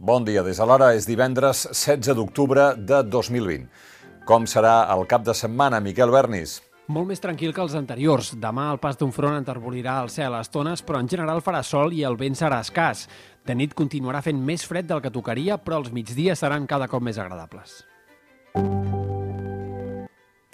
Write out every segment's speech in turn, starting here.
Bon dia. Des de l'hora és divendres 16 d'octubre de 2020. Com serà el cap de setmana, Miquel Bernis? Molt més tranquil que els anteriors. Demà el pas d'un front enterbolirà el cel a estones, però en general farà sol i el vent serà escàs. De nit continuarà fent més fred del que tocaria, però els migdies seran cada cop més agradables.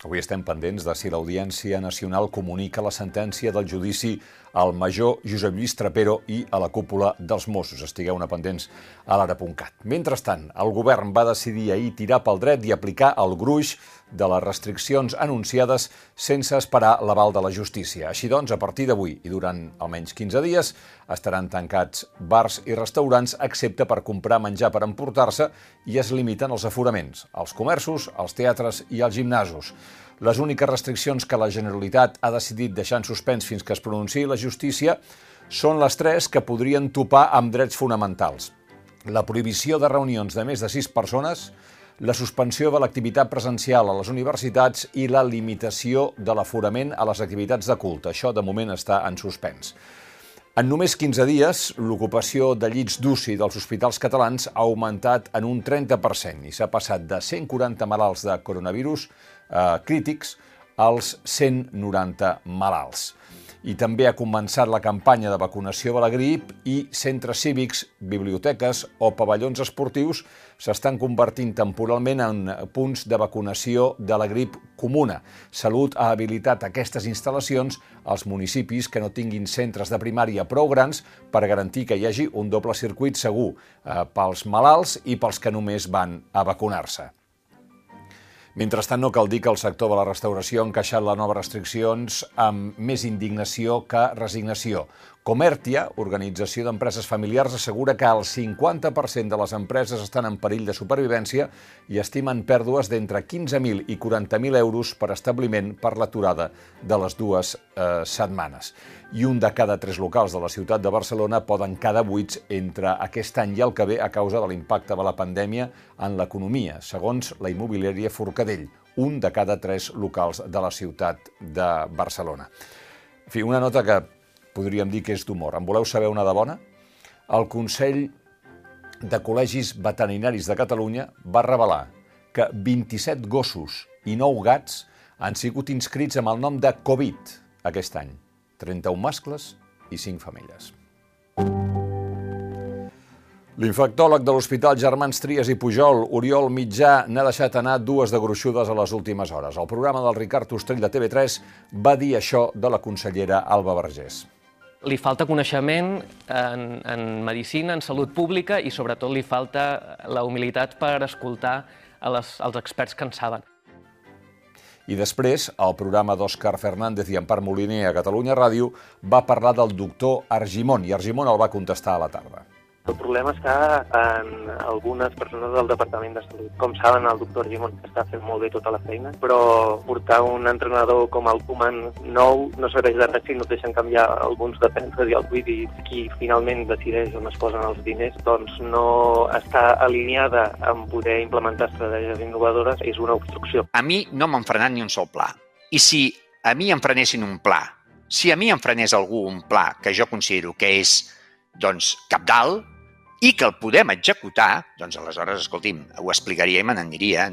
Avui estem pendents de si l'Audiència Nacional comunica la sentència del judici al major Josep Lluís Trapero i a la cúpula dels Mossos. Estigueu-ne pendents a l'ara.cat. Mentrestant, el govern va decidir ahir tirar pel dret i aplicar el gruix de les restriccions anunciades sense esperar l'aval de la justícia. Així doncs, a partir d'avui i durant almenys 15 dies estaran tancats bars i restaurants, excepte per comprar menjar per emportar-se i es limiten els aforaments, als comerços, als teatres i als gimnasos. Les úniques restriccions que la Generalitat ha decidit deixar en suspens fins que es pronunciï la justícia són les tres que podrien topar amb drets fonamentals. La prohibició de reunions de més de sis persones, la suspensió de l'activitat presencial a les universitats i la limitació de l'aforament a les activitats de culte. Això, de moment, està en suspens. En només 15 dies, l'ocupació de llits d'UCI dels hospitals catalans ha augmentat en un 30% i s'ha passat de 140 malalts de coronavirus eh, crítics als 190 malalts i també ha començat la campanya de vacunació de la grip i centres cívics, biblioteques o pavellons esportius s'estan convertint temporalment en punts de vacunació de la grip comuna. Salut ha habilitat aquestes instal·lacions als municipis que no tinguin centres de primària prou grans per garantir que hi hagi un doble circuit segur eh, pels malalts i pels que només van a vacunar-se. Mentrestant, no cal dir que el sector de la restauració ha encaixat les noves restriccions amb més indignació que resignació. Comertia, organització d'empreses familiars, assegura que el 50% de les empreses estan en perill de supervivència i estimen pèrdues d'entre 15.000 i 40.000 euros per establiment per l'aturada de les dues eh, setmanes. I un de cada tres locals de la ciutat de Barcelona poden quedar buits entre aquest any i el que ve a causa de l'impacte de la pandèmia en l'economia, segons la immobiliària Forcadell, un de cada tres locals de la ciutat de Barcelona. En fi, una nota que podríem dir que és d'humor. En voleu saber una de bona? El Consell de Col·legis Veterinaris de Catalunya va revelar que 27 gossos i 9 gats han sigut inscrits amb el nom de Covid aquest any. 31 mascles i 5 femelles. L'infectòleg de l'Hospital Germans Trias i Pujol, Oriol Mitjà, n'ha deixat anar dues de gruixudes a les últimes hores. El programa del Ricard Ostrell de TV3 va dir això de la consellera Alba Vergés li falta coneixement en, en medicina, en salut pública i sobretot li falta la humilitat per escoltar a les, als experts que en saben. I després, el programa d'Òscar Fernández i Empar Moliner a Catalunya Ràdio va parlar del doctor Argimon i Argimon el va contestar a la tarda. El problema està en algunes persones del Departament de Salut. Com saben, el doctor Gimon està fent molt bé tota la feina, però portar un entrenador com el Koeman nou no serveix de res si no deixen canviar alguns defenses i el buit i qui finalment decideix on es posen els diners, doncs no està alineada amb poder implementar estratègies innovadores, és una obstrucció. A mi no m'han frenat ni un sol pla. I si a mi em frenessin un pla, si a mi em frenés algú un pla que jo considero que és doncs, cap dalt, i que el podem executar, doncs aleshores, escolti'm, ho explicaria i me n'aniria.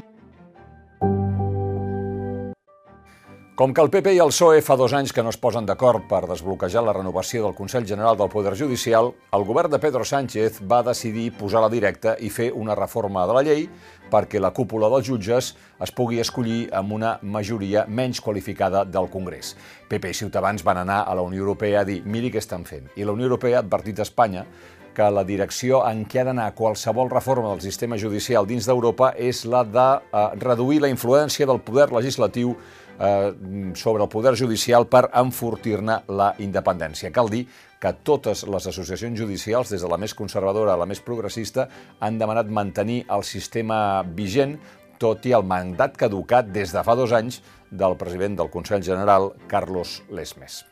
Com que el PP i el PSOE fa dos anys que no es posen d'acord per desbloquejar la renovació del Consell General del Poder Judicial, el govern de Pedro Sánchez va decidir posar la directa i fer una reforma de la llei perquè la cúpula dels jutges es pugui escollir amb una majoria menys qualificada del Congrés. PP i Ciutadans van anar a la Unió Europea a dir miri què estan fent. I la Unió Europea ha advertit a Espanya que la direcció en què ha d'anar qualsevol reforma del sistema judicial dins d'Europa és la de eh, reduir la influència del poder legislatiu eh, sobre el poder judicial per enfortir-ne la independència. Cal dir que totes les associacions judicials, des de la més conservadora a la més progressista, han demanat mantenir el sistema vigent, tot i el mandat caducat des de fa dos anys del president del Consell General, Carlos Lesmes.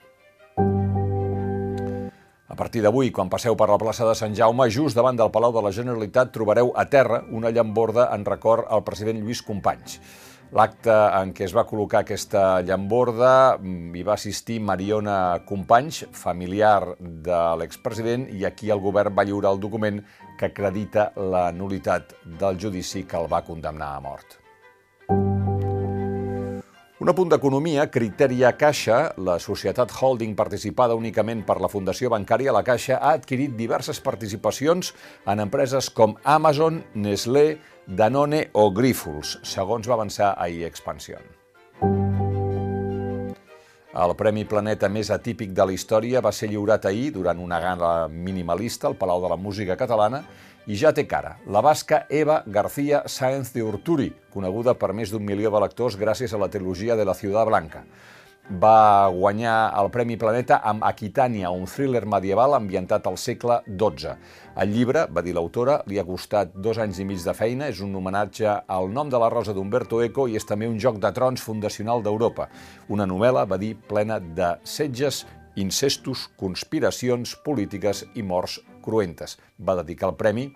A partir d'avui, quan passeu per la plaça de Sant Jaume, just davant del Palau de la Generalitat, trobareu a terra una llamborda en record al president Lluís Companys. L'acte en què es va col·locar aquesta llamborda mm, hi va assistir Mariona Companys, familiar de l'expresident, i aquí el govern va lliurar el document que acredita la nulitat del judici que el va condemnar a mort. Un apunt d'economia, Criteria Caixa, la societat holding participada únicament per la Fundació Bancària La Caixa, ha adquirit diverses participacions en empreses com Amazon, Nestlé, Danone o Grifols, segons va avançar ahir Expansion. El Premi Planeta més atípic de la història va ser lliurat ahir durant una gala minimalista al Palau de la Música Catalana i ja té cara. La basca Eva García Sáenz de Urturi, coneguda per més d'un milió de lectors gràcies a la trilogia de la Ciudad Blanca va guanyar el Premi Planeta amb Aquitània, un thriller medieval ambientat al segle XII. El llibre, va dir l'autora, li ha costat dos anys i mig de feina, és un homenatge al nom de la rosa d'Umberto Eco i és també un joc de trons fundacional d'Europa. Una novel·la, va dir, plena de setges, incestos, conspiracions polítiques i morts cruentes. Va dedicar el premi,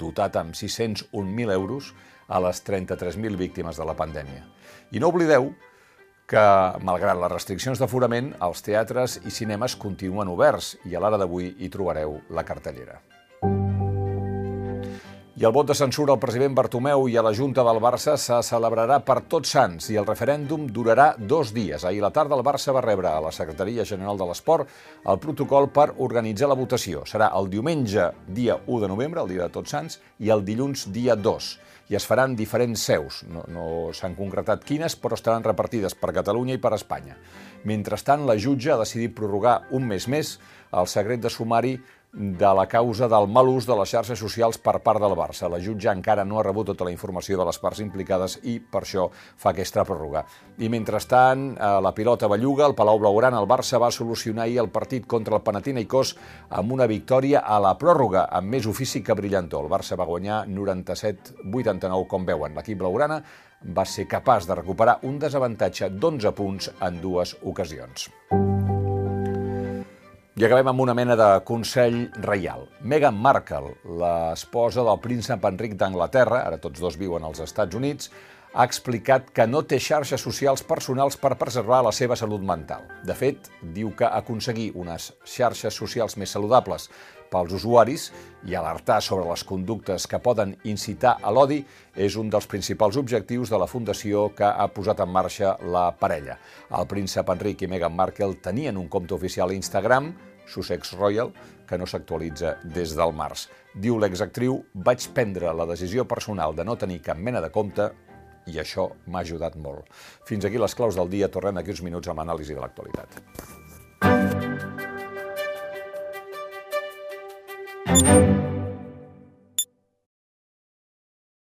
dotat amb 601.000 euros, a les 33.000 víctimes de la pandèmia. I no oblideu que, malgrat les restriccions d'aforament, els teatres i cinemes continuen oberts i a l'hora d'avui hi trobareu la cartellera. I el vot de censura al president Bartomeu i a la Junta del Barça se celebrarà per tots sants i el referèndum durarà dos dies. Ahir la tarda el Barça va rebre a la Secretaria General de l'Esport el protocol per organitzar la votació. Serà el diumenge, dia 1 de novembre, el dia de tots sants, i el dilluns, dia 2 i es faran diferents seus. No, no s'han concretat quines, però estaran repartides per Catalunya i per Espanya. Mentrestant, la jutge ha decidit prorrogar un mes més el secret de sumari de la causa del mal ús de les xarxes socials per part del Barça. La jutge encara no ha rebut tota la informació de les parts implicades i per això fa aquesta pròrroga. I mentrestant, la pilota belluga, el Palau Blaugrana, el Barça va solucionar ahir el partit contra el Panathinaikos amb una victòria a la pròrroga, amb més ofici que brillantor. El Barça va guanyar 97-89, com veuen. L'equip blaugrana va ser capaç de recuperar un desavantatge d'11 punts en dues ocasions. I acabem amb una mena de consell reial. Meghan Markle, l'esposa del príncep Enric d'Anglaterra, ara tots dos viuen als Estats Units, ha explicat que no té xarxes socials personals per preservar la seva salut mental. De fet, diu que aconseguir unes xarxes socials més saludables pels usuaris i alertar sobre les conductes que poden incitar a l'odi és un dels principals objectius de la fundació que ha posat en marxa la parella. El príncep Enric i Meghan Markle tenien un compte oficial a Instagram, Sussex Royal, que no s'actualitza des del març. Diu l'exactriu, vaig prendre la decisió personal de no tenir cap mena de compte i això m'ha ajudat molt. Fins aquí les claus del dia. Tornem d'aquí uns minuts amb l'anàlisi de l'actualitat.